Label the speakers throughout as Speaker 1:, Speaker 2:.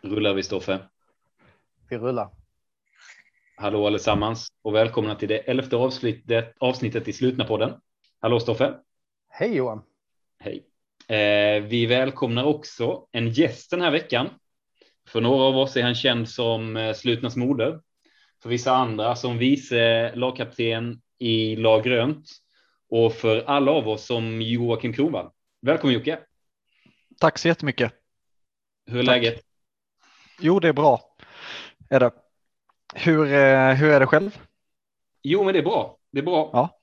Speaker 1: Rullar vi Stoffe?
Speaker 2: Vi rullar.
Speaker 1: Hallå allesammans och välkomna till det elfte avsnittet, avsnittet i Slutna podden. Hallå Stoffe!
Speaker 2: Hej Johan!
Speaker 1: Hej! Eh, vi välkomnar också en gäst den här veckan. För några av oss är han känd som eh, Slutnas moder. För vissa andra som vice lagkapten i lag grönt. Och för alla av oss som Joakim Kronvall. Välkommen Jocke!
Speaker 3: Tack så jättemycket!
Speaker 1: Hur är
Speaker 3: Tack.
Speaker 1: läget?
Speaker 3: Jo, det är bra. Är det. Hur, eh, hur är det själv?
Speaker 1: Jo, men det är bra. Det är bra.
Speaker 3: Ja.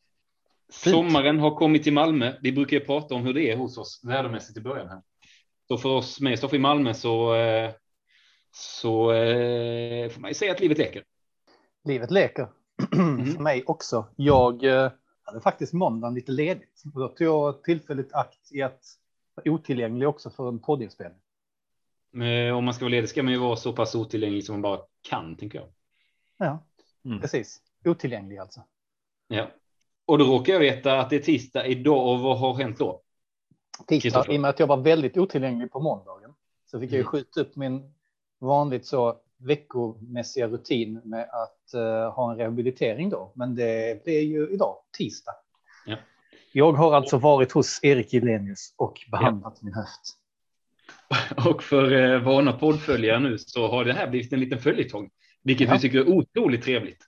Speaker 3: Fint.
Speaker 1: Sommaren har kommit till Malmö. Vi brukar ju prata om hur det är hos oss vädermässigt i början här. Så för oss med Stoffe i Malmö så, eh, så eh, får man ju säga att livet leker.
Speaker 2: Livet leker.
Speaker 1: Mm.
Speaker 2: För mig också. Jag hade faktiskt måndagen lite ledigt. Och Då tog jag tillfälligt akt i att vara otillgänglig också för en poddinspelning.
Speaker 1: Eh, Om man ska vara ledig ska man ju vara så pass otillgänglig som man bara kan, tänker jag.
Speaker 2: Ja,
Speaker 3: Mm.
Speaker 2: precis. Otillgänglig alltså.
Speaker 1: Ja. Och då råkar jag veta att det är tisdag idag och vad har hänt då?
Speaker 2: Tisdag, i och med att jag var väldigt otillgänglig på måndagen så fick jag ju
Speaker 1: Mm.
Speaker 2: skjuta upp min vanligt så veckomässiga rutin med att eh, ha en rehabilitering då. Men det blir ju idag, tisdag.
Speaker 1: Ja.
Speaker 2: Jag har alltså varit hos Erik Gillenius och behandlat min höft.
Speaker 1: Och för eh, vana poddföljare nu så har det här blivit en liten följetong, vilket
Speaker 2: Ja.
Speaker 1: vi tycker är otroligt trevligt.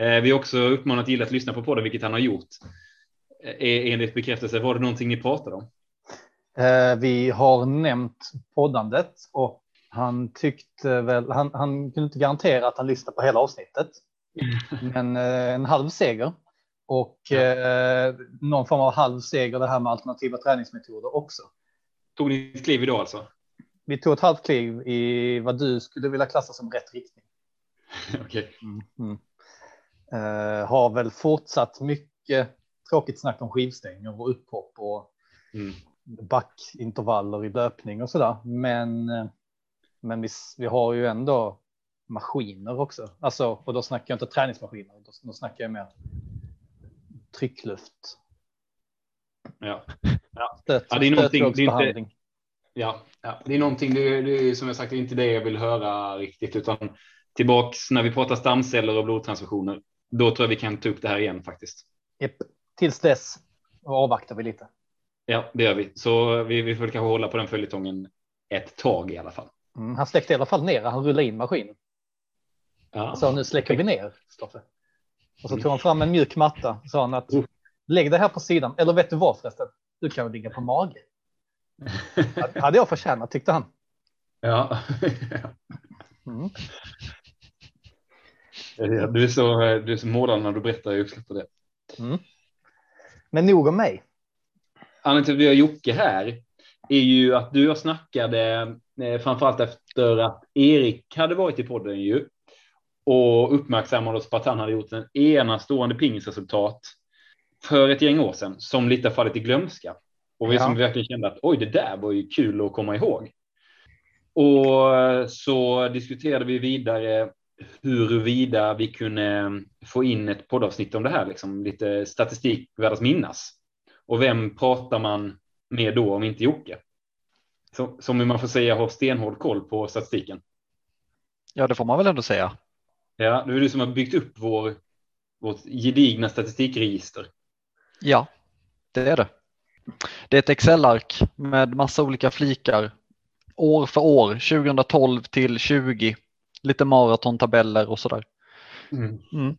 Speaker 1: Eh, vi har också uppmanat Gilla att lyssna på podden, vilket han har gjort. Eh, enligt bekräftelse, var det någonting ni pratade om?
Speaker 2: Eh, vi har nämnt poddandet och han tyckte väl, han, han kunde inte garantera att han lyssnade på hela avsnittet. Men eh, en halv seger. Och
Speaker 1: Ja.
Speaker 2: eh, någon form av halv seger det här med alternativa träningsmetoder också.
Speaker 1: Tog ni ett kliv idag alltså?
Speaker 2: Vi tog ett halvt kliv i vad du skulle vilja klassa som rätt riktning.
Speaker 1: Okej.
Speaker 2: Mm. Eh, har väl fortsatt mycket tråkigt snack om skivstänger och upphopp och
Speaker 1: Mm.
Speaker 2: backintervaller i löpning och sådär. Men, eh, men vi, vi har ju ändå maskiner också. Alltså, och då snackar jag inte träningsmaskiner, då, då snackar jag mer tryckluft.
Speaker 1: Ja.
Speaker 2: Stöt,
Speaker 1: Ja, det är någonting- det är inte-
Speaker 2: stötvågsbehandling.
Speaker 1: Ja, ja, det är någonting, det är, det är som jag sagt inte det jag vill höra riktigt, utan tillbaks när vi pratar stamceller och blodtransfusioner. Då tror jag vi kan ta upp det här igen faktiskt.
Speaker 2: Japp. Tills dess avvaktar vi lite.
Speaker 1: Ja, det gör vi. Så vi, vi får kanske hålla på den följetongen ett tag i alla fall.
Speaker 2: Mm, han släckte i alla fall ner, han rullade in maskinen.
Speaker 1: Ja.
Speaker 2: Så nu släcker vi ner, Stoffe. Och så tog han fram en mjuk matta och sa han att lägg det här på sidan. Eller vet du vad förresten? Du kan ligga på mage. Hade jag förtjänat tyckte han.
Speaker 1: ja.
Speaker 2: Mm.
Speaker 1: Du är så, du är så målande när du berättar just på det.
Speaker 2: Mm. Men nog om mig.
Speaker 1: Anledningen till att vi har Jocke här är ju att du och snackade eh, framförallt efter att Erik hade varit i podden ju och uppmärksammade oss på att han hade gjort en enastående pingisresultat för ett gäng år sedan som lite fallit i glömska. Och vi
Speaker 2: Ja.
Speaker 1: som verkligen kände att oj, det där var ju kul att komma ihåg. Och eh, så diskuterade vi vidare huruvida vi kunde få in ett poddavsnitt om det här, liksom lite statistik värd att minnas. Och vem pratar man med då om inte Jocke? Så, som man får säga har stenhård koll på statistiken.
Speaker 3: Ja, det får man väl ändå säga.
Speaker 1: Ja, det är du som har byggt upp vår, vårt gedigna statistikregister.
Speaker 3: Ja, det är det. Det är ett Excel-ark med massa olika flikar. År för år, 2012 till 20. Lite maratontabeller och sådär. Mm.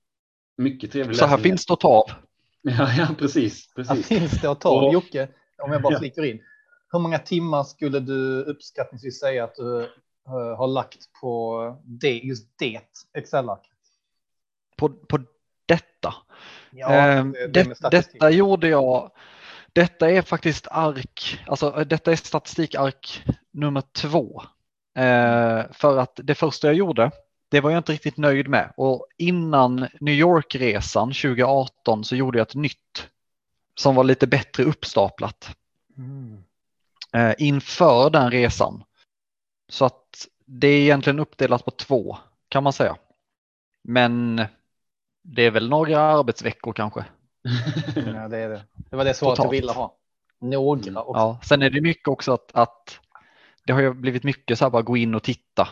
Speaker 1: Mycket trevlig
Speaker 3: Så här
Speaker 1: läsning.
Speaker 3: finns det att ta av.
Speaker 1: Ja, ja, precis.
Speaker 2: Här
Speaker 1: precis.
Speaker 2: finns det att ta.
Speaker 1: Och-
Speaker 2: Jocke, om jag bara
Speaker 1: Ja.
Speaker 2: flickar in. Hur många timmar skulle du uppskattningsvis säga att du eh, har lagt på det, just det Excel-arket?
Speaker 3: På, på detta.
Speaker 2: Ja, det- det statistik.
Speaker 3: detta gjorde jag. Detta är faktiskt ark, alltså eh, detta är statistikark nummer två. Eh, för att det första jag gjorde, det var jag inte riktigt nöjd med. Och innan New York-resan 2018 så gjorde jag ett nytt som var lite bättre uppstaplat
Speaker 2: Mm.
Speaker 3: eh, inför den resan. Så att det är egentligen uppdelat på två kan man säga. Men det är väl några arbetsveckor kanske.
Speaker 2: Ja, det, är det. det var det svaret
Speaker 3: Totalt.
Speaker 2: jag ville ha. Några också.
Speaker 3: Ja, sen är det mycket också att, att det har ju blivit mycket så här bara gå in och titta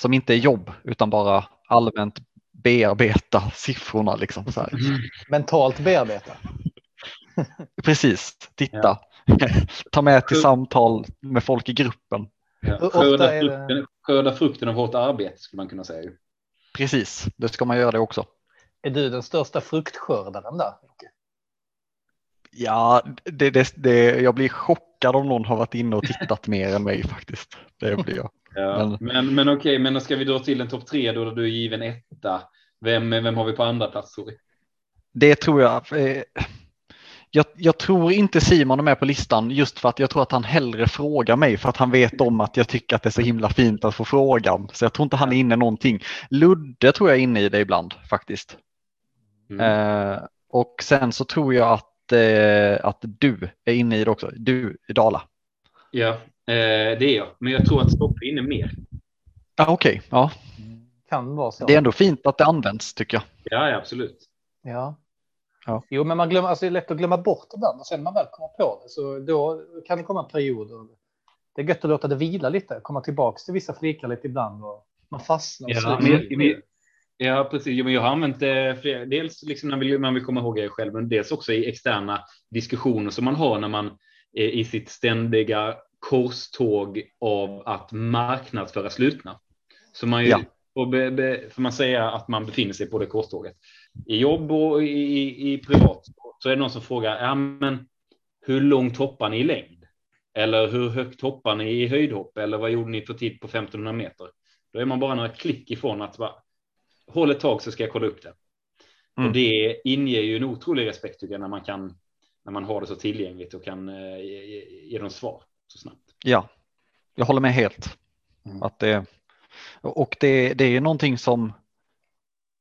Speaker 3: som inte är jobb utan bara allmänt bearbeta siffrorna. Liksom, så här.
Speaker 2: Mentalt bearbeta.
Speaker 3: Precis, titta. Ta med till samtal med folk i gruppen.
Speaker 1: Ja. Skörda, frukten, skörda frukten av hårt arbete skulle man kunna säga.
Speaker 3: Precis, det ska man göra det också.
Speaker 2: Är du den största fruktskördaren där?
Speaker 3: Ja, det, det, det, jag blir chockad om någon har varit inne och tittat mer än mig faktiskt. Det blir jag.
Speaker 1: Ja.
Speaker 3: Men-
Speaker 1: Men, men, okej, men då ska vi dra till en topp tre då, där du är given etta. Vem, vem har vi på andra plats? Sorry?
Speaker 3: Det tror jag. Eh, jag. Jag tror inte Simon är med på listan just för att jag tror att han hellre frågar mig för att han vet om att jag tycker att det är så himla fint att få frågan. Så jag tror inte han är inne någonting. Ludde tror jag är inne i det ibland faktiskt.
Speaker 1: Mm.
Speaker 3: Eh, och sen så tror jag att, eh, att du är inne i det också. Du i Dala.
Speaker 1: Ja, eh, det är jag. Men jag tror att Stoppe är inne mer.
Speaker 3: Ja, Okej, ja.
Speaker 2: Kan vara så.
Speaker 3: det är ändå fint att det används tycker jag.
Speaker 1: Ja, ja absolut.
Speaker 2: Ja.
Speaker 3: Ja.
Speaker 2: Jo, men man glömmer, alltså det är lätt att glömma bort ibland och sen när man väl kommer på det så då kan det komma en period. Och det är gött att låta det vila lite, komma tillbaka till vissa flikar lite ibland och man fastnar. och
Speaker 1: Ja, men, men, ja precis. Men jag har använt det flera, dels liksom när man vill, man vill komma ihåg er själv, men dels också i externa diskussioner som man har när man är i sitt ständiga korståg av att marknadsföra slutna. Så man ju,
Speaker 3: Ja.
Speaker 1: och be, be, får man säga att man befinner sig på det korståget. I jobb och i, i, i privat så är det någon som frågar, ja men hur långt hoppar ni i längd? Eller hur högt hoppar ni i höjdhopp? Eller vad gjorde ni för tid på 1500 meter? Då är man bara några klick ifrån att bara, håll ett tag så ska jag kolla upp det.
Speaker 3: Mm.
Speaker 1: Och det inger ju en otrolig respekt tycker jag när man kan när man har det så tillgängligt och kan eh, ge, ge, ge dem svar så snabbt.
Speaker 3: Ja, jag håller med helt.
Speaker 2: Mm.
Speaker 3: Att det, och det, det är någonting som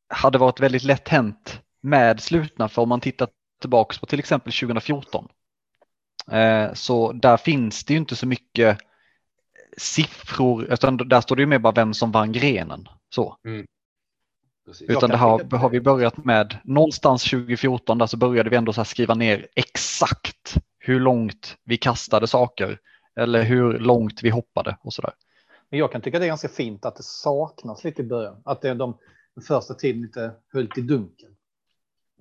Speaker 3: hade varit väldigt lätt hänt med slutna för om man tittar tillbaks på till exempel 2014. Eh, så där finns det ju inte så mycket siffror, utan där står det ju med bara vem som vann grenen. Så.
Speaker 1: Precis.
Speaker 3: Utan det har,
Speaker 2: tycka-
Speaker 3: har vi börjat med någonstans 2014 där så började vi ändå så här skriva ner exakt hur långt vi kastade saker eller hur långt vi hoppade och sådär.
Speaker 2: Men jag kan tycka det är ganska fint att det saknas lite i början. Att det är de första tiden lite höljt i dunkel.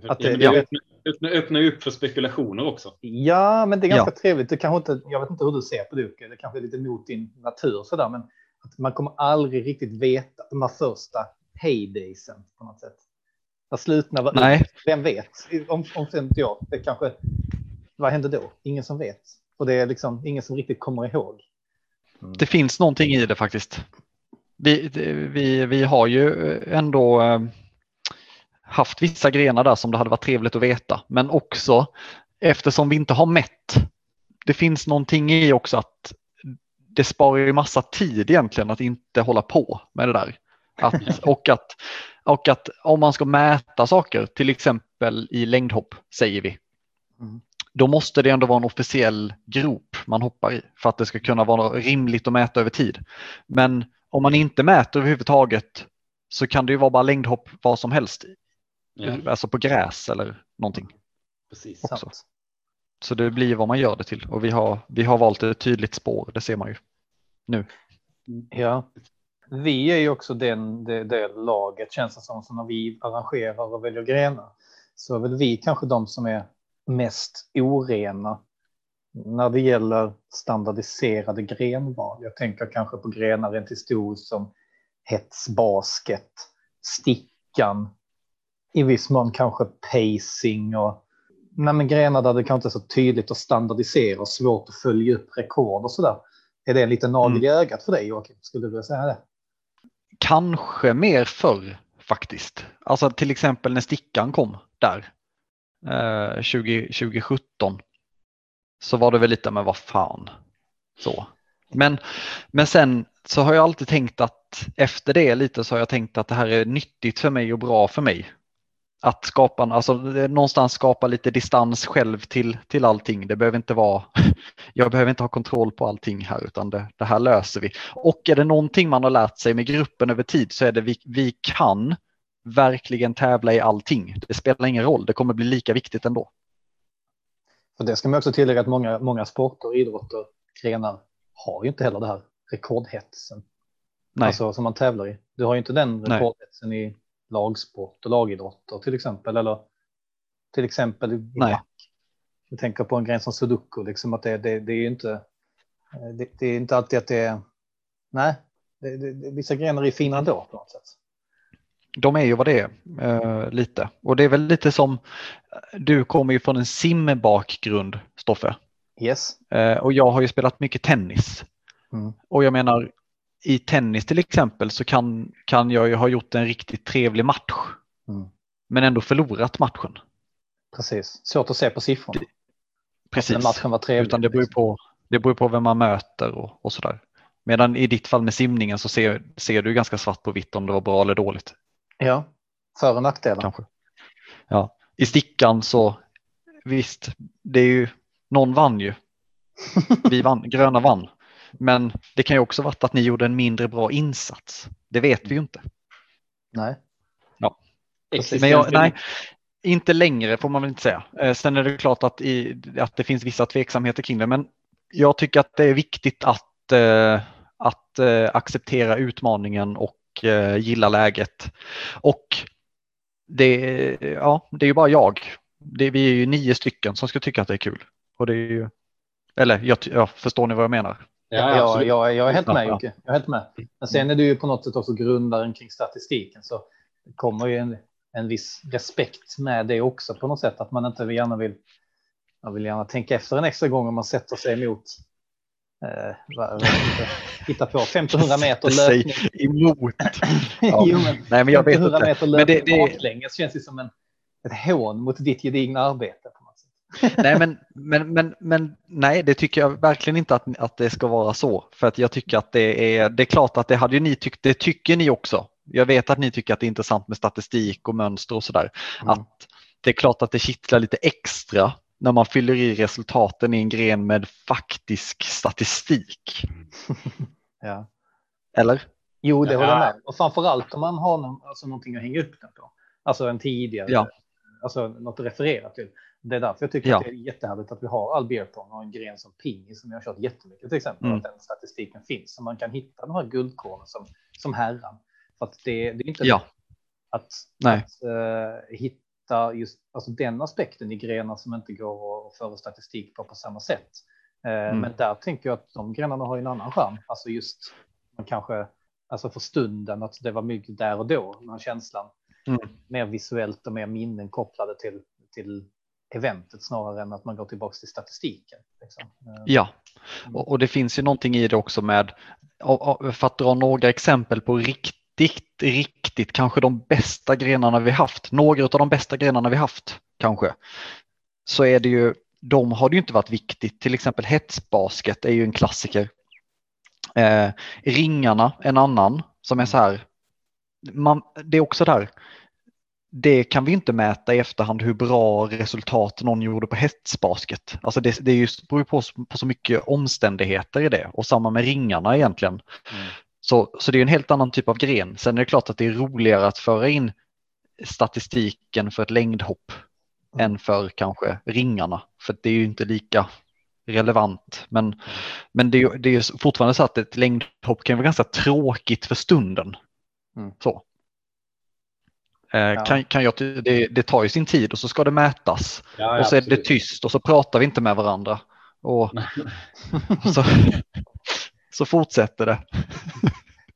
Speaker 2: Att det-
Speaker 1: ja, det öppnar, öppnar, upp för spekulationer också.
Speaker 2: Ja, men det är ganska
Speaker 3: Ja.
Speaker 2: trevligt. Det kanske inte, jag vet inte hur du ser på det. Det kanske är lite mot din natur sådär, men att man kommer aldrig riktigt veta de här första heydaysen på något sätt. När slutna
Speaker 3: Nej.
Speaker 2: Vem vet? Om, om inte jag, det kanske, vad hände då? Ingen som vet. Och det är liksom ingen som riktigt kommer ihåg.
Speaker 3: Det finns någonting i det faktiskt. Vi, vi, vi har ju ändå eh, haft vissa grenar där som det hade varit trevligt att veta, men också eftersom vi inte har mätt. Det finns någonting i också att det sparar ju massa tid egentligen att inte hålla på med det där. Att, och, att, och att om man ska mäta saker, till exempel i längdhopp säger vi,
Speaker 2: Mm.
Speaker 3: då måste det ändå vara en officiell grop man hoppar i för att det ska kunna vara rimligt att mäta över tid. Men om man inte mäter överhuvudtaget så kan det ju vara bara längdhopp vad som helst,
Speaker 1: Ja,
Speaker 3: alltså på gräs eller någonting.
Speaker 1: precis.
Speaker 3: också.
Speaker 2: Sant.
Speaker 3: Så det blir vad man gör det till och vi har, vi har valt ett tydligt spår, det ser man ju.
Speaker 2: Ja. Vi är ju också den, det, det laget känns det som, som när vi arrangerar och väljer grenar. Så är väl vi kanske de som är mest orena när det gäller standardiserade grenval. Jag tänker kanske på grenar rent historiskt som hetsbasket, stickan, i viss mån kanske pacing och nej, men grenar där det kanske inte är så tydligt att standardisera och svårt att följa upp rekord och sådär. Är det en liten nagel i ögat för dig Joakim? Skulle du vilja säga det?
Speaker 3: Kanske mer förr faktiskt. Alltså till exempel när stickan kom där eh, 20, 2017 så var det väl lite, men vad fan. Så. Men, men sen så har jag alltid tänkt att efter det lite så har jag tänkt att det här är nyttigt för mig och bra för mig. Att skapa, alltså någonstans skapa lite distans själv till, till allting. Det behöver inte vara, jag behöver inte ha kontroll på allting här utan det, det här löser vi. Och är det någonting man har lärt sig med gruppen över tid så är det vi, vi kan verkligen tävla i allting. Det spelar ingen roll, det kommer bli lika viktigt ändå.
Speaker 2: För det ska man också tillägga att många, många sporter, idrotter, grenar har ju inte heller det här rekordhetsen.
Speaker 3: Nej.
Speaker 2: Alltså som man tävlar i. Du har ju inte den
Speaker 3: Nej.
Speaker 2: rekordhetsen i lagsport och lagidrotter till exempel. Eller till exempel
Speaker 3: Nej.
Speaker 2: Jag tänker på en gren som sudoku, liksom att det, det, det är ju inte. eh, Det, det är inte alltid att det är. Nej, det, vissa grenar är fina ändå på något sätt.
Speaker 3: De är ju vad det är, eh, lite. Och det är väl lite som, du kommer ju från en simbakgrund, Stoffe.
Speaker 2: Yes.
Speaker 3: Eh, och jag har ju spelat mycket tennis.
Speaker 2: Mm.
Speaker 3: Och jag menar, i tennis till exempel så kan, kan jag ju ha gjort en riktigt trevlig match.
Speaker 2: Mm.
Speaker 3: Men ändå förlorat matchen.
Speaker 2: Precis. Svårt att se på siffrorna.
Speaker 3: Precis.
Speaker 2: Den matchen var trevlig.
Speaker 3: Utan det beror ju på, det beror på vem man möter och, och sådär. Medan i ditt fall med simningen så ser, ser du ganska svart på vitt om det var bra eller dåligt.
Speaker 2: Ja, för och nackdelar.
Speaker 3: Kanske. Ja. I stickan så visst, det är ju, någon vann ju. Vi vann, gröna vann. Men det kan ju också varit att ni gjorde en mindre bra insats. Det vet vi ju inte.
Speaker 2: Nej.
Speaker 3: Men jag, nej, inte längre får man väl inte säga. Eh, sen är det klart att, i, att det finns vissa tveksamheter kring det, men jag tycker att det är viktigt att, eh, att eh, acceptera utmaningen och gilla läget. Och det, ja, det är ju bara jag. Det, vi är ju nio stycken som ska tycka att det är kul. Och det är ju, eller jag, ja, förstår ni vad jag menar?
Speaker 2: Ja, jag, jag, jag är helt med. Jocke. Jag är helt med. Men sen är du ju på något sätt också grundaren kring statistiken så det kommer ju en, en viss respekt med det också på något sätt att man inte gärna vill. Man vill gärna tänka efter en extra gång om man sätter sig emot. Eh, vad, hitta på 1500 meter löpning.
Speaker 3: emot. Ja.
Speaker 2: jo, men
Speaker 3: Nej, men jag vet
Speaker 2: 1500
Speaker 3: inte.
Speaker 2: meter
Speaker 3: Men det, det,
Speaker 2: baklänges känns ju som en, ett hån mot ditt gedigna arbete.
Speaker 3: Nej, men, men, men, men nej, det tycker jag verkligen inte att, att det ska vara så. För att jag tycker att det är, det är klart att det hade ju ni tyckt, det tycker ni också. Jag vet att ni tycker att det är intressant med statistik och mönster och sådär.
Speaker 2: Mm.
Speaker 3: Att det är klart att det kittlar lite extra när man fyller i resultaten i en gren med faktisk statistik.
Speaker 2: Ja.
Speaker 3: Eller?
Speaker 2: Jo, det håller jag med. Och framförallt om man har någon, alltså någonting att hänga upp den på. Alltså en tidigare,
Speaker 3: Ja.
Speaker 2: alltså något att referera till. Det är därför jag tycker
Speaker 3: Ja.
Speaker 2: att det är jättehärligt att vi har all och en gren som pingis som jag har kört jättemycket till exempel.
Speaker 3: Mm.
Speaker 2: Att den statistiken finns så man kan hitta de här guldkornen som, som herran. För att det, det är inte
Speaker 3: Ja.
Speaker 2: att, att eh, hitta just alltså den aspekten i grenar som inte går att föra statistik på på samma sätt. Eh,
Speaker 3: Mm.
Speaker 2: Men där tänker jag att de grenarna har en annan charm. Alltså just man kanske alltså för stunden att det var mycket där och då, den här känslan.
Speaker 3: Mm.
Speaker 2: Mer visuellt och mer minnen kopplade till, till eventet snarare än att man går tillbaka till statistiken. Liksom. Eh,
Speaker 3: Ja, och, och det finns ju någonting i det också med, för att dra några exempel på riktigt, riktigt, kanske de bästa grenarna vi haft, några av de bästa grenarna vi haft kanske, så är det ju, de har det ju inte varit viktigt, till exempel hetsbasket är ju en klassiker. Eh, ringarna, en annan, som är så här, man, det är också där, det kan vi inte mäta i efterhand hur bra resultat någon gjorde på hetsbasket. Alltså det, det är ju, beror på, på så mycket omständigheter i det och samma med ringarna egentligen.
Speaker 2: Mm.
Speaker 3: Så, så det är en helt annan typ av gren. Sen är det klart att det är roligare att föra in statistiken för ett längdhopp
Speaker 2: Mm.
Speaker 3: än för kanske ringarna. För det är ju inte lika relevant. Men, men det, är, det är fortfarande så att ett längdhopp kan vara ganska tråkigt för stunden.
Speaker 2: Mm.
Speaker 3: Så. Eh, kan, kan jag, det, det tar ju sin tid och så ska det mätas.
Speaker 1: Ja,
Speaker 3: och så är det
Speaker 1: absolut.
Speaker 3: tyst och så pratar vi inte med varandra. Och, och så, så fortsätter det.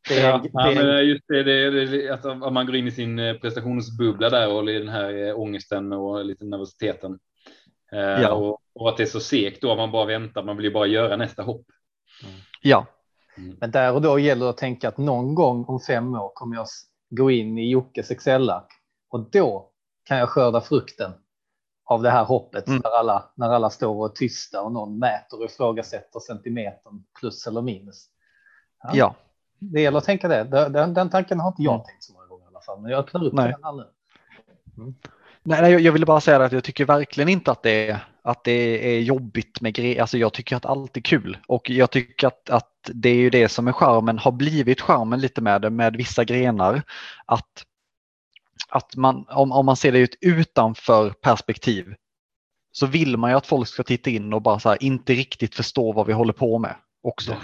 Speaker 2: Det är,
Speaker 1: Ja,
Speaker 2: det
Speaker 1: ja,
Speaker 2: är,
Speaker 1: men just det, det, det att om man går in i sin eh, prestationsbubbla där och i den här eh, ångesten och lite nervositeten.
Speaker 3: Ja.
Speaker 1: och, och att det är så segt då, man bara väntar, man vill ju bara göra nästa hopp.
Speaker 3: Ja,
Speaker 2: Men där och då gäller det att tänka att någon gång om fem år kommer jag gå in i Jockes Excel-ark och då kan jag skörda frukten av det här hoppet
Speaker 3: Mm.
Speaker 2: när, alla, när alla står och är tysta och någon mäter och ifrågasätter centimetern plus eller minus. Ja.
Speaker 3: ja.
Speaker 2: Det gäller att tänka det. Den, den, den tanken har inte jag
Speaker 3: Mm.
Speaker 2: tänkt så många gånger i alla fall, men jag öppnar upp
Speaker 3: Nej.
Speaker 2: den här nu.
Speaker 3: Nej, nej, jag- jag ville bara säga att jag tycker verkligen inte att det är, att det är jobbigt med grejer. Alltså jag tycker att allt är kul och jag tycker att, att det är ju det som är charmen, har blivit charmen lite med det, med vissa grenar. Att, att man, om, om man ser det utanför perspektiv så vill man ju att folk ska titta in och bara så här, inte riktigt förstå vad vi håller på med också.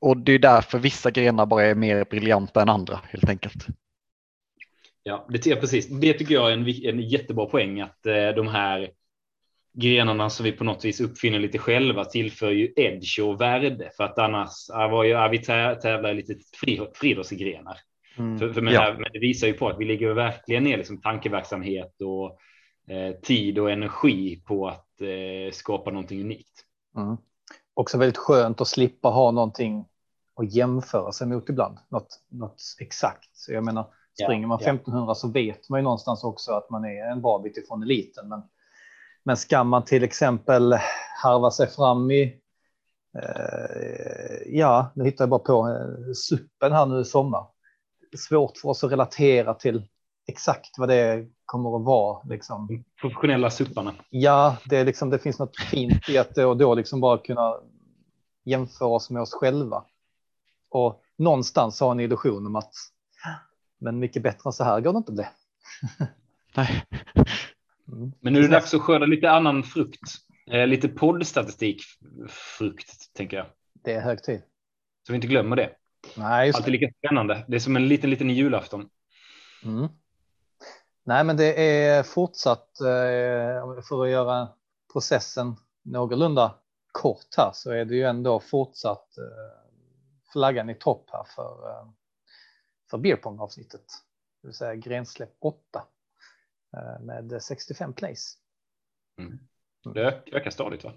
Speaker 3: och det är därför vissa grenar bara är mer briljanta än andra helt enkelt.
Speaker 1: Ja, det, ja, precis. Det tycker jag är en, en jättebra poäng att eh, de här grenarna som vi på något vis uppfinner lite själva tillför ju edge och värde för att annars var ju, vi tävlar lite fri, friidrottsgrenar. Mm. För, för men, ja. men det visar ju på att vi ligger verkligen ner liksom tankeverksamhet och eh, tid och energi på att eh, skapa någonting unikt.
Speaker 2: Mm. Också väldigt skönt att slippa ha någonting att jämföra sig mot ibland. Något, något exakt. Så jag menar, springer man 1500 så vet man ju någonstans också att man är en bra bit ifrån eliten. Men, men ska man till exempel harva sig fram i eh, ja, nu hittar jag bara på eh, suppen här nu i sommar. Svårt för oss att relatera till exakt vad det kommer att vara. Liksom.
Speaker 1: Professionella supparna.
Speaker 2: Ja, det, är liksom, det finns något fint i att då, då liksom bara kunna jämföra oss med oss själva. Och någonstans ha en illusion om att men mycket bättre än så här går det inte att bli.
Speaker 3: Nej.
Speaker 1: Mm. Men nu är det dags att skörda lite annan frukt. Eh, lite poddstatistikfrukt, tänker jag.
Speaker 2: Det är hög tid.
Speaker 1: Så vi inte glömmer det.
Speaker 2: Nej, just
Speaker 1: Alltid lika spännande. Det är som en liten, liten julafton.
Speaker 2: Mm. Nej, men det är fortsatt eh, för att göra processen någorlunda kort här så är det ju ändå fortsatt eh, flaggan i topp här för, för beerpong avsnittet, det vill säga grensläpp 8 med 65 plays.
Speaker 1: Mm. Det ökar stadigt va?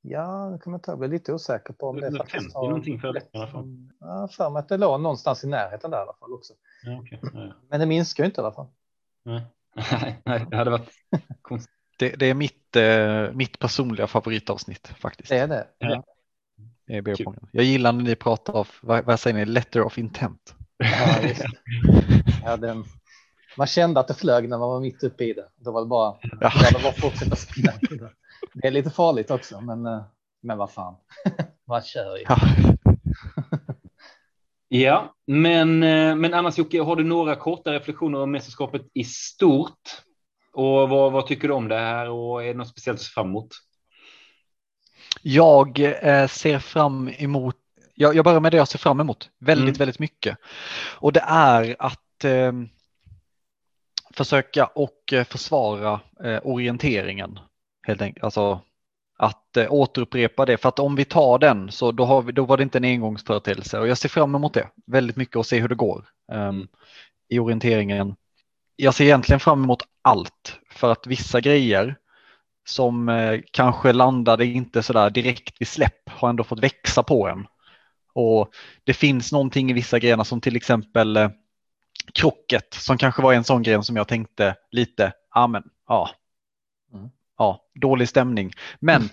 Speaker 2: Ja, det kommer jag bli lite osäker på om det,
Speaker 1: det faktiskt har någonting för det i alla fall.
Speaker 2: Ja, för mig att det låg någonstans i närheten där i alla fall också.
Speaker 1: Ja, okay. ja, ja.
Speaker 2: Men det minskar ju inte i alla fall.
Speaker 1: Nej, nej det hade varit konstigt.
Speaker 3: Det, det, är mitt, eh, mitt personliga favoritavsnitt faktiskt.
Speaker 2: Det är det.
Speaker 1: Ja.
Speaker 3: Jag, jag gillar när ni pratar av, vad, vad säger ni, letter of intent.
Speaker 2: Ja, just. Ja, den, man kände att det flög när man var mitt uppe i det. Då var det bara, ja. det bara fortsätta spela. Det är lite farligt också, men, eh, men vad fan. Man kör ju.
Speaker 3: Ja.
Speaker 1: ja, men, eh, men annars Jocke, har du några korta reflektioner om mästerskapet i stort? Och vad, vad tycker du om det här och är det något speciellt att se fram emot?
Speaker 3: Jag eh, ser fram emot, jag, jag börjar med det jag ser fram emot väldigt, mm. väldigt mycket. Och det är att eh, försöka och eh, försvara eh, orienteringen. Helt enkelt. Alltså att eh, återupprepa det. För att om vi tar den så då, har vi, då var det inte en engångsföreteelse. Och jag ser fram emot det väldigt mycket och se hur det går um, i orienteringen. Jag ser egentligen fram emot allt för att vissa grejer som eh, kanske landade inte sådär direkt vid släpp har ändå fått växa på en. Och det finns någonting i vissa grenar som till exempel eh, krocket som kanske var en sån gren som jag tänkte lite, ja men ja, mm. ja, dålig stämning. Men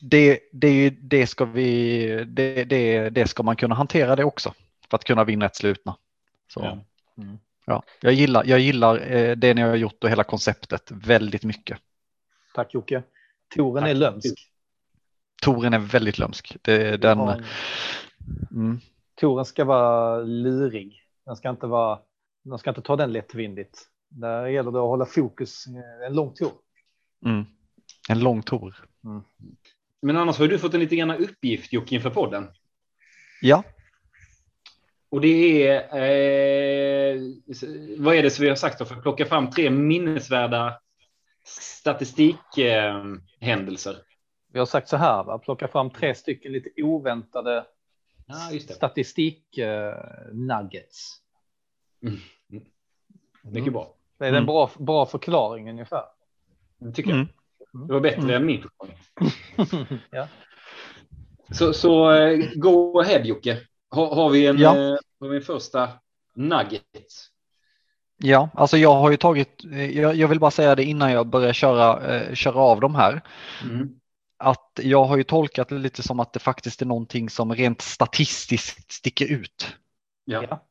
Speaker 3: det, det, det, ska vi, det, det, det ska man kunna hantera det också för att kunna vinna ett slutna. Så, ja. Mm. ja. jag gillar, jag gillar eh, det ni har gjort och hela konceptet väldigt mycket.
Speaker 2: Tack Jocke. Toren Tack. är lömsk.
Speaker 3: Toren är väldigt lömsk. Det, den,
Speaker 2: mm. Toren ska vara lurig. Den ska inte vara. Den ska inte ta den lättvindigt. Där gäller det att hålla fokus en lång tour.
Speaker 3: Mm. En lång tour. Mm.
Speaker 1: Men annars har du fått en lite grann uppgift Jocke inför podden.
Speaker 3: Ja.
Speaker 1: Och det är, eh, vad är det som vi har sagt då, för att plocka fram tre minnesvärda statistikhändelser. Eh,
Speaker 2: vi har sagt så här, va? plocka fram tre stycken lite oväntade
Speaker 1: ja,
Speaker 2: statistik eh, nuggets.
Speaker 1: Mm. Mycket bra.
Speaker 2: Det är en mm. bra, bra förklaring ungefär.
Speaker 1: Det tycker jag. Mm. Det var bättre mm. än min förklaring.
Speaker 2: ja.
Speaker 1: Så, så uh, go ahead Jocke. Har, har, vi en, ja. uh, har vi en första nugget?
Speaker 3: Ja, alltså jag har ju tagit, jag, jag vill bara säga det innan jag börjar köra, köra av de här. Mm. Att jag har ju tolkat det lite som att det faktiskt är någonting som rent statistiskt sticker ut.
Speaker 2: Ja. ja.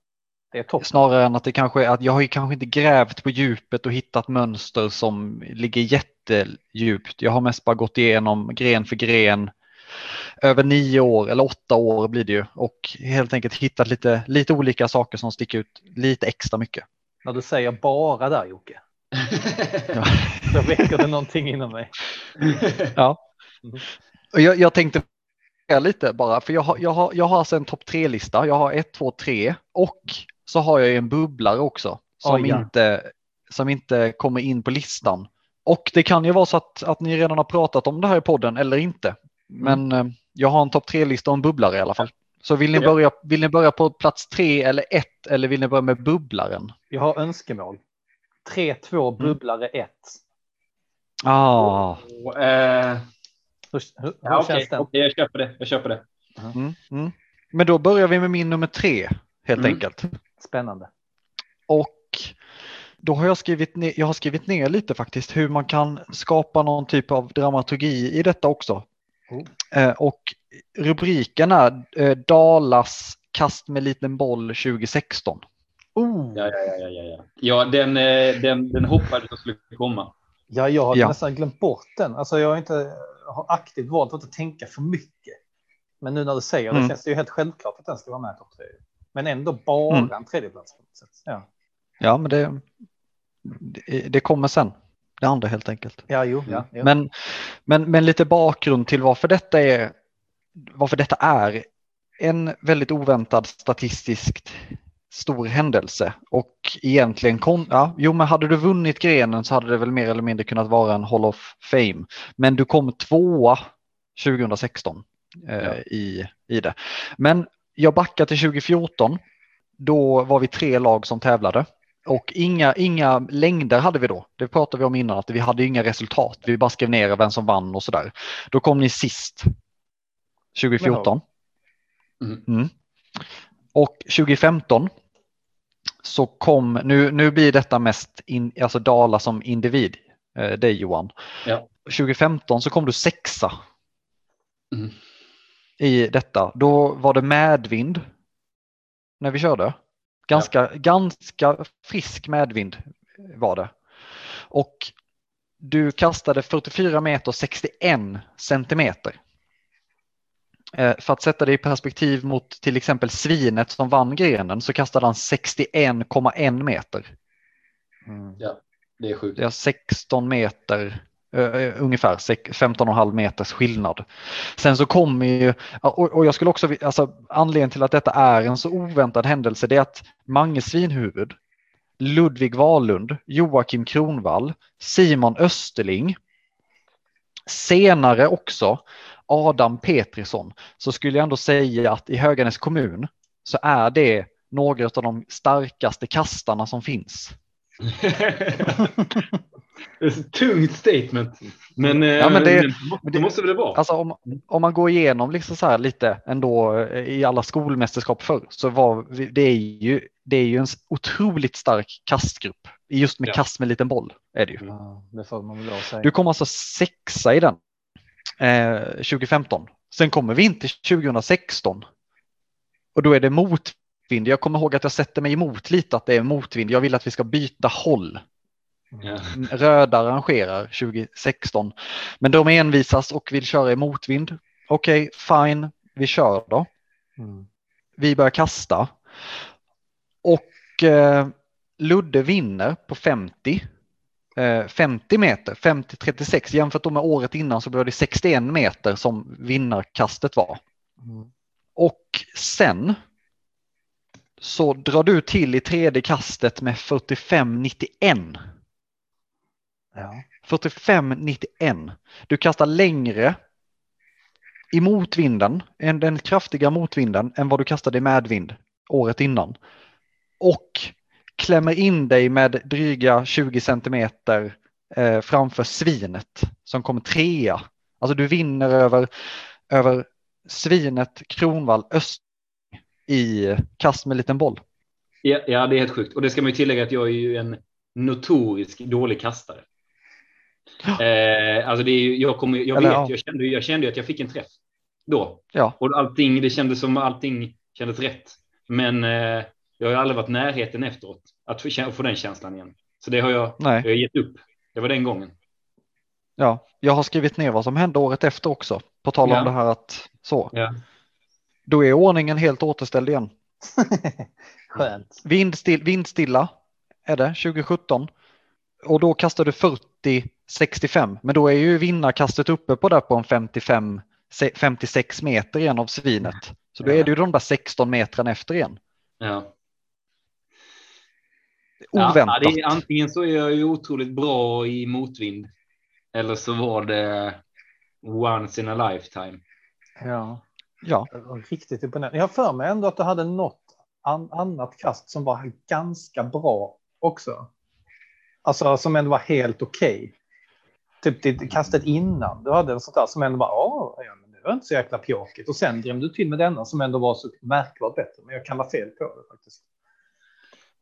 Speaker 2: Det är topp.
Speaker 3: Snarare än att det kanske är att jag har ju kanske inte grävt på djupet och hittat mönster som ligger jättedjupt. Jag har mest bara gått igenom gren för gren över nio år eller åtta år blir det ju och helt enkelt hittat lite, lite olika saker som sticker ut lite extra mycket.
Speaker 2: När du säger bara där Jocke. Så väcker det någonting inom mig.
Speaker 3: ja. Mm. Jag, jag tänkte lite bara, för jag har, jag har, jag har alltså en topp tre-lista. Jag har ett, två, tre och så har jag en bubblare också som,
Speaker 2: Oj, ja.
Speaker 3: inte, som inte kommer in på listan. Och det kan ju vara så att, att ni redan har pratat om det här i podden eller inte. Men eh, jag har en topp tre-lista och en bubblare i alla fall. Så vill ni,
Speaker 1: Ja.
Speaker 3: börja, vill ni börja på plats tre eller ett eller vill ni börja med bubblaren?
Speaker 2: Jag har önskemål. 3-2
Speaker 3: Mm.
Speaker 2: bubblare 1.
Speaker 3: Ah,
Speaker 1: Och, eh,
Speaker 2: Hur, hur, hur
Speaker 1: ja,
Speaker 2: känns den?
Speaker 1: okej, jag köper det. Jag köper det.
Speaker 3: mm, mm. Men då börjar vi med min nummer tre helt
Speaker 1: Mm.
Speaker 3: enkelt.
Speaker 2: Spännande.
Speaker 3: Och då har jag skrivit ner, jag har skrivit ner lite faktiskt hur man kan skapa någon typ av dramaturgi i detta också.
Speaker 2: Oh.
Speaker 3: Eh, och rubriken är eh, Dalas kast med liten boll 2016.
Speaker 2: Oh.
Speaker 1: Ja, ja, ja, ja, ja, ja. den, eh, den, den hoppades jag skulle komma.
Speaker 2: Ja, jag har
Speaker 3: Ja.
Speaker 2: nästan glömt bort den. Alltså, jag har inte har aktivt valt att inte tänka för mycket. Men nu när du säger det
Speaker 3: Mm.
Speaker 2: känns det ju helt självklart att den ska vara med i topp tre. Men ändå bara
Speaker 3: Mm.
Speaker 2: en tredjeplats. På något sätt. Ja,
Speaker 3: Ja, men det, det, det kommer sen. Det andra helt enkelt.
Speaker 2: ja jo. Ja, jo.
Speaker 3: Men, men, men lite bakgrund till varför detta är varför detta är en väldigt oväntad statistiskt stor händelse och egentligen kon, ja, jo men hade du vunnit grenen så hade det väl mer eller mindre kunnat vara en Hall of Fame. Men du kom tvåa 2016 eh,
Speaker 1: Ja.
Speaker 3: i, i det. Men jag backar till 2014. Då var vi tre lag som tävlade och inga, inga längder hade vi då. Det pratade vi om innan att vi hade inga resultat. Vi bara skrev ner vem som vann och sådär. Då kom ni sist 2014.
Speaker 1: Mm.
Speaker 3: Mm. Och 2015 så kom, nu, nu blir detta mest in, alltså Dala som individ, eh, dig Johan.
Speaker 1: Ja.
Speaker 3: 2015 så kom du sexa
Speaker 1: Mm.
Speaker 3: i detta. Då var det medvind när vi körde. Ganska, ganska frisk medvind var det. Och du kastade 44 meter 61 centimeter. Eh, För att sätta det i perspektiv mot till exempel svinet som vann grenen så kastade han 61,1 meter.
Speaker 2: Mm.
Speaker 1: Det är sjukt.
Speaker 3: Det är 16 meter, eh, ungefär sex- 15,5 meters skillnad. Sen så kommer ju, och, och jag skulle också, alltså anledningen till att detta är en så oväntad händelse det är att Mange Svinhuvud, Ludvig Wahlund, Joakim Kronvall, Simon Österling, senare också Adam Petrisson, så skulle jag ändå säga att i Höganäs kommun så är det några av de starkaste kastarna som finns.
Speaker 1: det är ett tungt statement. Men, eh,
Speaker 3: Ja, men det-
Speaker 1: men det måste väl det vara?
Speaker 3: Alltså om, om man går igenom liksom så här lite ändå eh, i alla skolmästerskap förr så var vi- det är ju, det är ju en otroligt stark kastgrupp. Just med
Speaker 1: Ja.
Speaker 3: kast med liten boll är det ju.
Speaker 2: Ja, det.
Speaker 3: Du kom alltså sexa i den eh, 2015. Sen kommer vi in till 2016 och då är det motvind. Jag kommer ihåg att jag sätter mig emot lite att det är motvind. Jag vill att vi ska byta håll.
Speaker 1: Ja.
Speaker 3: Röda arrangerar 2016. Men de envisas och vill köra i motvind. Okej, fine, vi kör då.
Speaker 2: Mm.
Speaker 3: Vi börjar kasta. Och eh, Ludde vinner på 50. Eh, 50 meter, 50-36. Jämfört då med året innan så var det 61 meter som vinnarkastet var.
Speaker 2: Mm.
Speaker 3: Och sen så drar du till i tredje kastet med 45-91.
Speaker 2: Ja.
Speaker 3: 45-91. Du kastar längre i motvinden, den kraftiga motvinden än vad du kastade i medvind året innan. Och klämmer in dig med dryga 20 centimeter eh, framför svinet som kommer trea. Alltså du vinner över, över svinet Kronvall Öst i kast med liten boll.
Speaker 1: Ja, ja, det är helt sjukt. Och det ska man ju tillägga att jag är ju en notorisk dålig kastare. Eh, alltså det är ju, jag, kommer, jag,
Speaker 3: Eller,
Speaker 1: vet,
Speaker 3: ja.
Speaker 1: jag, kände, jag kände ju att jag fick en träff då.
Speaker 3: Ja,
Speaker 1: Och allting, det kändes som allting kändes rätt. Men eh, jag har aldrig varit närheten efteråt att få, den känslan igen. Så det har jag,
Speaker 3: nej.
Speaker 1: jag har gett upp. Det var den gången.
Speaker 3: Ja, jag har skrivit ner vad som hände året efter också. På tal om
Speaker 1: Ja.
Speaker 3: det här att så.
Speaker 1: Ja.
Speaker 3: Då är ordningen helt återställd igen.
Speaker 2: Skönt.
Speaker 3: Vindstill, vindstilla är det 2017. Och då kastar du 40-65. Men då är ju vinnarkastet uppe på där på en 55-60 56 meter igen av svinet. Så då
Speaker 1: Ja.
Speaker 3: är det ju de där 16 metrarna efter igen.
Speaker 1: Ja.
Speaker 3: Oväntat.
Speaker 1: Ja, det är, antingen så är jag ju otroligt bra i motvind. Eller så var det once in a lifetime.
Speaker 2: Ja,
Speaker 3: Ja,
Speaker 2: riktigt imponerande. Jag har för mig ändå att du hade något an annat kast som var ganska bra också. Alltså som ändå var helt okej. Typ det kastet innan. Du hade en sånt där som ändå var, "Ja, men det var inte så jäkla pjåkigt. Och sen drämde du till med denna som ändå var så märkbart bättre. Men jag kan vara fel på det faktiskt.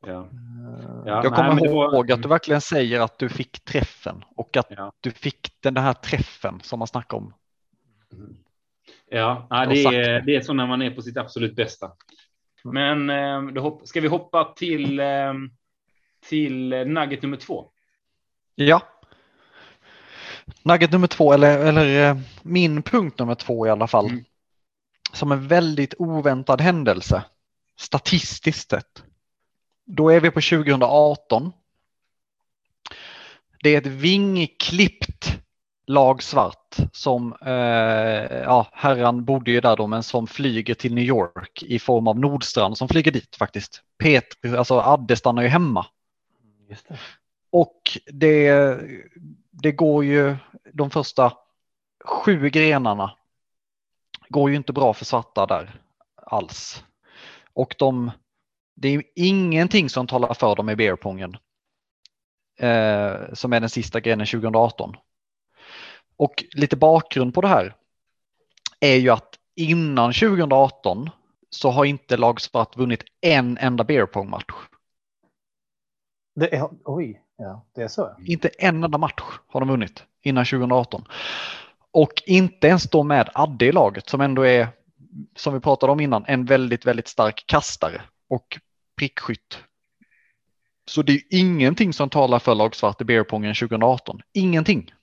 Speaker 1: Ja.
Speaker 2: Eh,
Speaker 1: Ja,
Speaker 3: jag kommer
Speaker 1: nej, var-
Speaker 3: ihåg att du verkligen säger att du fick träffen och att
Speaker 1: Ja.
Speaker 3: du fick den här träffen som man snackar om.
Speaker 1: Ja, ja
Speaker 3: Och
Speaker 1: det, är,
Speaker 3: det.
Speaker 1: är så när man är på sitt absolut bästa. Men eh, då hopp, ska vi hoppa till, eh, till nugget nummer två?
Speaker 3: Ja. Nugget nummer två, eller, eller min punkt nummer två i alla fall.
Speaker 1: Mm.
Speaker 3: Som en väldigt oväntad händelse, statistiskt sett. Då är vi på 2018. Det är ett vingklippt lag svart som, eh, ja, herran bodde ju där då, men som flyger till New York i form av Nordstrand som flyger dit faktiskt. Petri, alltså Adde stannar ju hemma.
Speaker 2: Det.
Speaker 3: Och det, det går ju de första sju grenarna går ju inte bra för svarta där alls. Och de, det är ingenting som talar för dem i beerpongen. Eh, som är den sista grenen 2018. Och lite bakgrund på det här är ju att innan 2018 så har inte lag svart vunnit en enda beerpong-match.
Speaker 2: Det är, oj, ja, det är så.
Speaker 3: Inte en enda match har de vunnit innan 2018. Och inte ens då med Adde i laget som ändå är, som vi pratade om innan, en väldigt, väldigt stark kastare och prickskytt. Så det är ingenting som talar för lag svart i beerpongen 2018. Ingenting.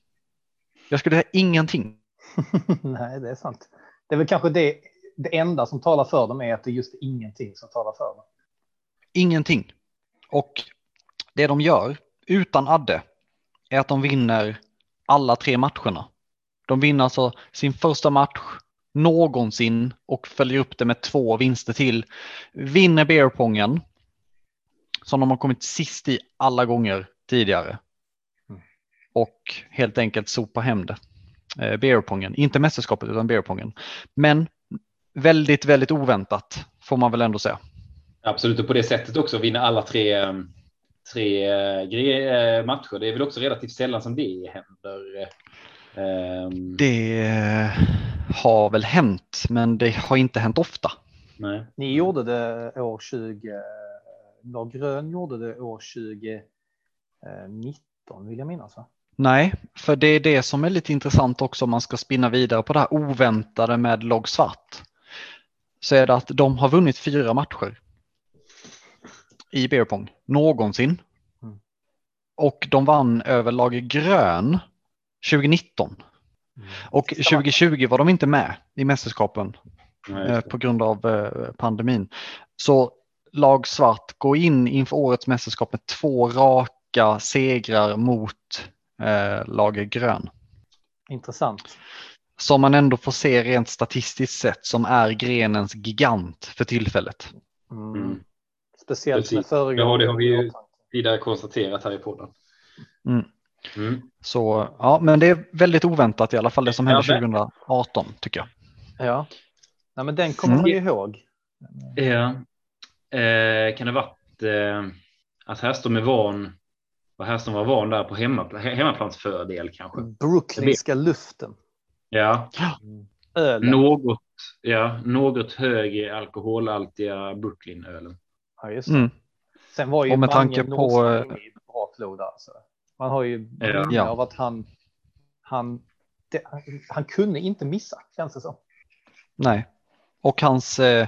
Speaker 3: Jag skulle säga ingenting.
Speaker 2: Nej, det är sant. Det är väl kanske det, det enda som talar för dem är att det är just ingenting som talar för dem.
Speaker 3: Ingenting. Och det de gör utan Adde är att de vinner alla tre matcherna. De vinner alltså sin första match någonsin och följer upp det med två vinster till. Vinner beerpongen som de har kommit sist i alla gånger tidigare.
Speaker 2: Mm.
Speaker 3: Och helt enkelt sopa hem det. Eh, beerpongen, inte mästerskapet utan beerpongen. Men väldigt, väldigt oväntat får man väl ändå säga.
Speaker 1: Absolut, och på det sättet också vinna alla tre, eh, tre eh, matcher. Det är väl också relativt sällan som det händer. Ehm,
Speaker 3: Det har väl hänt, men det har inte hänt ofta.
Speaker 1: nej.
Speaker 2: Ni gjorde det år 20, Lag Grön gjorde det år 2019 vill jag minnas va?
Speaker 3: Nej, för det är det som är lite intressant också om man ska spinna vidare på det här oväntade med Log Svart. Så är det att de har vunnit fyra matcher i beerpong någonsin.
Speaker 2: Mm.
Speaker 3: Och de vann över lag Grön 2019. Och 2020 var de inte med i mästerskapen
Speaker 1: nej
Speaker 3: eh, på grund av eh, pandemin. Så lag svart går in inför årets mästerskap med två raka segrar mot eh, lag grön.
Speaker 2: Intressant.
Speaker 3: Som man ändå får se rent statistiskt sett som är grenens gigant för tillfället.
Speaker 2: Mm.
Speaker 1: Mm.
Speaker 2: Speciellt
Speaker 1: Precis.
Speaker 2: med föregående.
Speaker 1: Ja, det har vi ju- Vidare konstaterat här i podden.
Speaker 3: Mm.
Speaker 1: Mm.
Speaker 3: Så ja, men det är väldigt oväntat i alla fall det som hände
Speaker 1: Ja,
Speaker 3: 2018 tycker jag.
Speaker 2: Ja. Nej, men den kommer
Speaker 3: Mm.
Speaker 2: man ju ihåg.
Speaker 1: Ja. Eh, kan det varit eh, att Härstom är van och Härstom var van där på hemmapla- he- hemmaplansfördel kanske.
Speaker 2: Brooklynska luften.
Speaker 1: Ja,
Speaker 2: Ölen.
Speaker 1: något, ja, något högre alkoholhaltiga Brooklyn-ölen.
Speaker 2: Ja, just det.
Speaker 3: Mm.
Speaker 2: Sen var ju
Speaker 3: Och med tanke på,
Speaker 2: bra flod alltså. Man har ju
Speaker 1: Ja.
Speaker 2: av att han, han, det, han kunde inte missa, känns det som.
Speaker 3: Nej. Och hans, eh,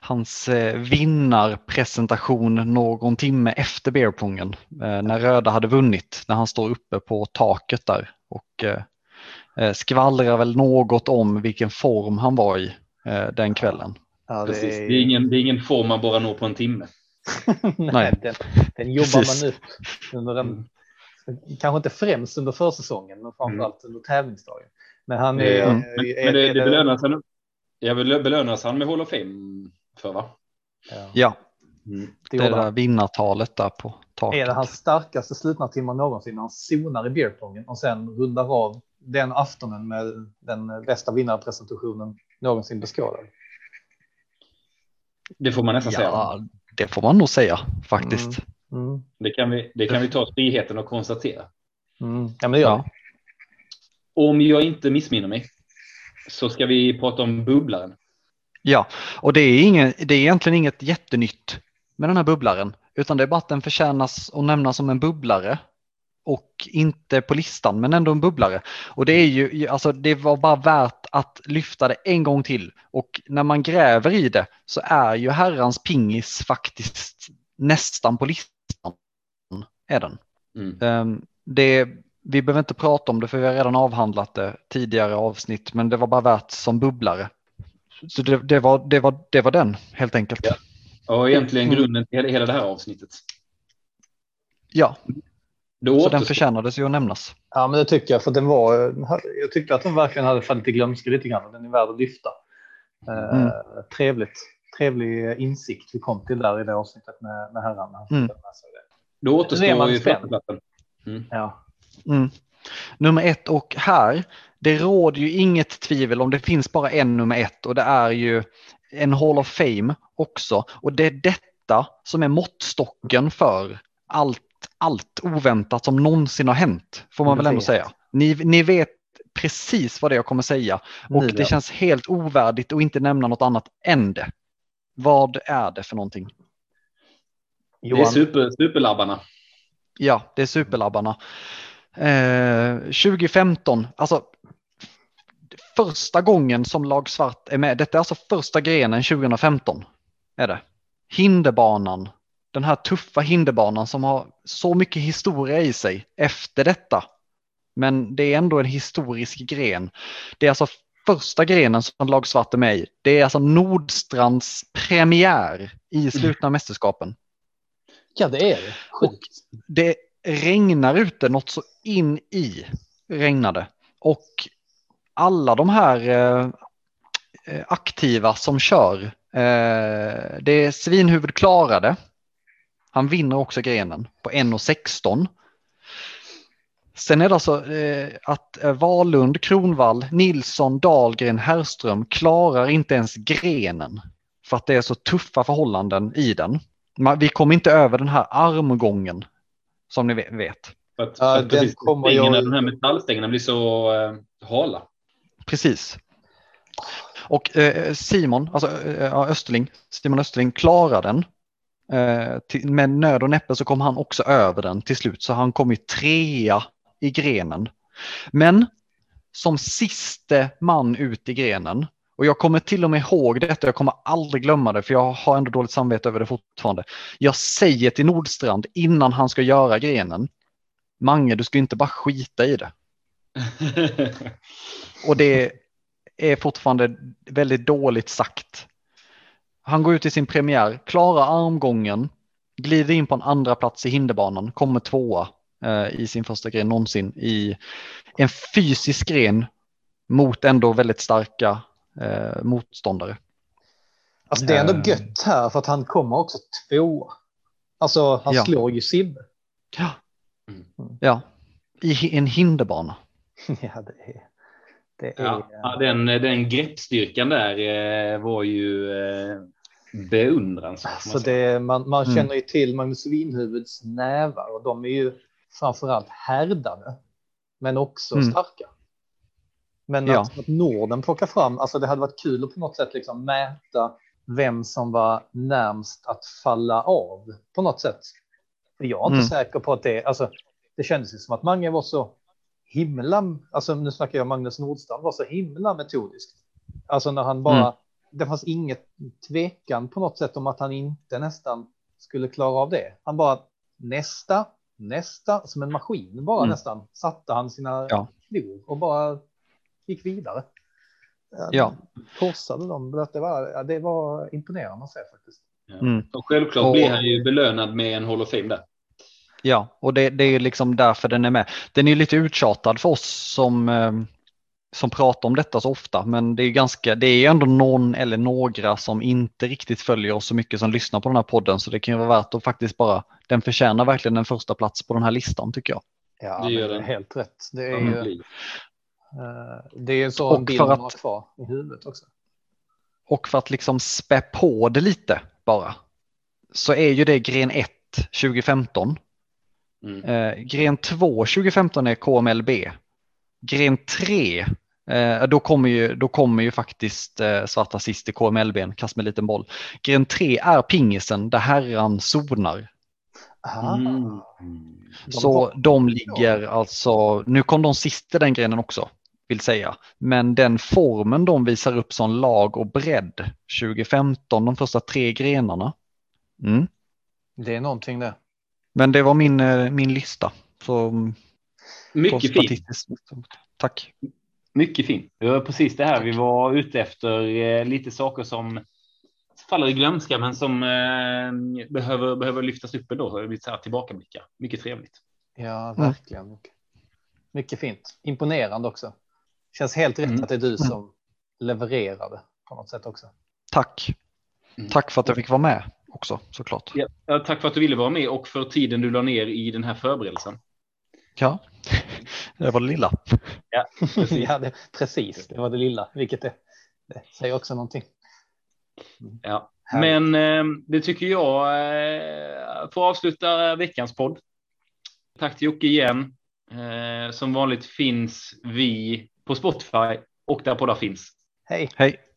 Speaker 3: hans eh, vinnarpresentation någon timme efter beerpongen eh, när Röda hade vunnit när han står uppe på taket där och eh, eh, skvallrar väl något om vilken form han var i eh, den kvällen.
Speaker 2: Ja,
Speaker 1: Precis. Det är, ingen, det är ingen form man bara når på en timme.
Speaker 2: Nej,
Speaker 3: Nej.
Speaker 2: Den, den jobbar
Speaker 3: Precis.
Speaker 2: man upp under en, kanske inte främst under försäsongen, men framförallt under tävlingsdagen. Men han är...
Speaker 1: Eh,
Speaker 2: är-
Speaker 1: Men,
Speaker 2: är-
Speaker 1: men det,
Speaker 2: är-
Speaker 1: det belönas han. Jag vill belönas han med Hall of Fame för va?
Speaker 2: Ja,
Speaker 3: Ja,
Speaker 1: Mm.
Speaker 2: det
Speaker 3: det där vinnartalet där på taket.
Speaker 2: Är det hans starkaste slutna timmar någonsin när han zonar i beerpongen och sen rundar av den aftonen med den bästa vinnarpresentationen någonsin beskådad?
Speaker 1: Det får man nästan säga.
Speaker 3: Ja, det får man nog säga faktiskt.
Speaker 2: Mm.
Speaker 1: Det kan vi, det kan vi ta friheten att konstatera.
Speaker 2: Mm. Ja, men
Speaker 3: Ja.
Speaker 1: Om jag inte missminner mig så ska vi prata om bubblaren.
Speaker 3: Ja, och det är, ingen, det är egentligen inget jättenytt med den här bubblaren, utan det är bara att den förtjänas att nämnas som en bubblare och inte på listan, men ändå en bubblare. Och det är ju, alltså det var bara värt att lyfta det en gång till. Och när man gräver i det så är ju herrans pingis faktiskt nästan på listan. Är den.
Speaker 1: Mm.
Speaker 3: Ehm, Det, vi behöver inte prata om det för vi har redan avhandlat det tidigare avsnitt, men det var bara värt som bubblare. Så det, det, var, det, var, det var den helt enkelt.
Speaker 1: Ja. Och egentligen
Speaker 3: Mm.
Speaker 1: grunden till hela- det här avsnittet.
Speaker 3: Ja, så den förtjänades ju att nämnas.
Speaker 2: Ja, men det tycker jag, för den var, jag tyckte att den verkligen hade fallit i glömska lite grann och den är värd att lyfta. Eh,
Speaker 3: Mm.
Speaker 2: Trevligt, trevlig insikt vi kom till där i det avsnittet med, med herrarna.
Speaker 3: Mm.
Speaker 1: Då återstår
Speaker 2: man
Speaker 1: ju
Speaker 2: spänd.
Speaker 1: förstaplatsen.
Speaker 2: Ja.
Speaker 3: Mm. Nummer ett och här, det råder ju inget tvivel om det finns bara en nummer ett och det är ju en Hall of Fame också. Och det är detta som är måttstocken för allt, allt oväntat som någonsin har hänt, får man
Speaker 2: Ni
Speaker 3: väl ändå
Speaker 2: vet.
Speaker 3: säga. Ni, ni vet precis vad det är jag kommer säga och
Speaker 2: Ni
Speaker 3: det
Speaker 2: vet.
Speaker 3: känns helt ovärdigt att inte nämna något annat än det. Vad är det för någonting?
Speaker 1: Det är
Speaker 2: Johan,
Speaker 1: super, superlabbarna.
Speaker 3: Ja, det är superlabbarna. Eh, 2015, alltså första gången som lag svart är med. Detta är alltså första grenen 2015. Är det. Hinderbanan, den här tuffa hinderbanan som har så mycket historia i sig efter detta. Men det är ändå en historisk gren. Det är alltså första grenen som lag svart är med i. Det är alltså Nordstrands premiär i slutna mästerskapen.
Speaker 2: Ja, det är det. Sjukt.
Speaker 3: det regnar ute något så in i regnade. Och alla de här eh, eh, aktiva som kör, eh, det är Svinhuvud klarade. Han vinner också grenen på 1.16. Sen är det alltså eh, att eh, Valund, Kronvall, Nilsson, Dahlgren, Herrström klarar inte ens grenen. För att det är så tuffa förhållanden i den. Man, vi kommer inte över den här armgången som ni ve- vet.
Speaker 1: För att,
Speaker 2: Ja,
Speaker 1: för att
Speaker 2: den
Speaker 1: precis,
Speaker 2: kommer
Speaker 1: stängerna,
Speaker 2: jag-
Speaker 1: De här metallstängerna blir så eh, hala.
Speaker 3: Precis. Och eh, Simon, alltså eh, ja, Österling, Simon Österling klarar den. Eh, till, med nöd och näppe så kom han också över den till slut, så han kom ju trea i grenen. Men som siste man ut i grenen, och jag kommer till och med ihåg detta, jag kommer aldrig glömma det, för jag har ändå dåligt samvete över det fortfarande. Jag säger till Nordstrand innan han ska göra grenen, Mange, du ska inte bara skita i det. Och det är fortfarande väldigt dåligt sagt. Han går ut i sin premiär, klarar armgången, glider in på en andra plats i hinderbanan, kommer tvåa eh, i sin första gren någonsin i en fysisk gren mot ändå väldigt starka eh, motståndare.
Speaker 2: Alltså, det är ändå
Speaker 3: Eh.
Speaker 2: gött här för att han kommer också tvåa. Alltså, han
Speaker 3: Ja.
Speaker 2: slår ju Sibbe.
Speaker 3: Ja,
Speaker 1: Mm.
Speaker 3: ja. i en hinderbana.
Speaker 2: ja, det är... Det är
Speaker 1: Ja, ja, den, den greppstyrkan där eh, var ju eh, beundransvärd. får
Speaker 2: Alltså
Speaker 1: man
Speaker 2: det, man, man
Speaker 3: Mm.
Speaker 2: känner ju till Magnus Winhuvuds nävar och de är ju framförallt härdade, men också
Speaker 3: Mm.
Speaker 2: starka. Men
Speaker 3: Ja.
Speaker 2: att, att Norden plockar fram, alltså det hade varit kul att på något sätt liksom mäta vem som var närmst att falla av på något sätt. För jag är inte
Speaker 3: Mm.
Speaker 2: säker på att det, alltså det kändes ju som att Mange var så himla, alltså nu snackar jag Magnus Nordstrand, var så himla metodisk. Alltså när han bara,
Speaker 3: Mm.
Speaker 2: det fanns inget tvekan på något sätt om att han inte nästan skulle klara av det. Han bara nästa, nästa, som en maskin bara
Speaker 3: Mm.
Speaker 2: nästan satte han sina
Speaker 3: Ja.
Speaker 2: klor och bara gick vidare.
Speaker 3: Ja.
Speaker 2: Korsade dem, det var, det var imponerande att se faktiskt.
Speaker 3: Mm.
Speaker 1: Och självklart
Speaker 3: Och-
Speaker 1: blir han ju belönad med en Hall of Fame där.
Speaker 3: Ja, och det, det är liksom därför den är med. Den är lite uttjatad för oss som, eh, som pratar om detta så ofta, men det är ganska, det är ändå någon eller några som inte riktigt följer oss så mycket som lyssnar på den här podden, så det kan ju vara värt att faktiskt bara, den förtjänar verkligen en första plats på den här listan tycker jag.
Speaker 2: Ja,
Speaker 1: Det gör den.
Speaker 2: helt rätt. Det är ju, det är så
Speaker 3: Och
Speaker 2: en bild
Speaker 3: för
Speaker 2: man
Speaker 3: att-
Speaker 2: har kvar i huvudet också.
Speaker 3: Och för att liksom spä på det lite bara, så är ju det gren 1 2015.
Speaker 1: Mm.
Speaker 3: Eh, gren 2 2015 är KMLB. Gren 3, eh, då, kommer ju, då kommer ju faktiskt eh, svarta sist i KMLB, kast med liten boll. Gren 3 är pingisen där herran zonar.
Speaker 1: Mm.
Speaker 3: Så de ligger alltså, nu kom de sist i den grenen också, vill säga. Men den formen de visar upp som lag och bredd 2015, de första tre grenarna. Mm.
Speaker 2: Det är någonting det.
Speaker 3: Men det var min, eh, min lista. Så, mm,
Speaker 1: Mycket fint.
Speaker 3: Tack.
Speaker 1: Mycket fint. Det var precis det här vi var ute efter. Eh, lite saker som faller i glömska, men som eh, behöver, behöver lyftas upp ändå. Lite så här tillbakablickar. Mycket trevligt.
Speaker 2: Ja,
Speaker 3: Mm.
Speaker 2: verkligen. Mycket. mycket fint. Imponerande också. Känns helt rätt
Speaker 1: Mm.
Speaker 2: att det är du som levererade på något sätt också.
Speaker 3: Tack.
Speaker 1: Mm.
Speaker 3: Tack för att jag fick vara med också såklart.
Speaker 1: Ja, ja, tack för att du ville vara med och för tiden du la ner i den här förberedelsen.
Speaker 3: Ja, det var det lilla.
Speaker 1: Precis.
Speaker 2: ja, det, precis, det var det lilla, vilket det, det säger också någonting.
Speaker 1: Ja. Men eh, det tycker jag eh, får avsluta veckans podd. Tack till Jocke igen. Eh, som vanligt finns vi på Spotify och där poddar finns.
Speaker 2: Hej!
Speaker 3: Hej.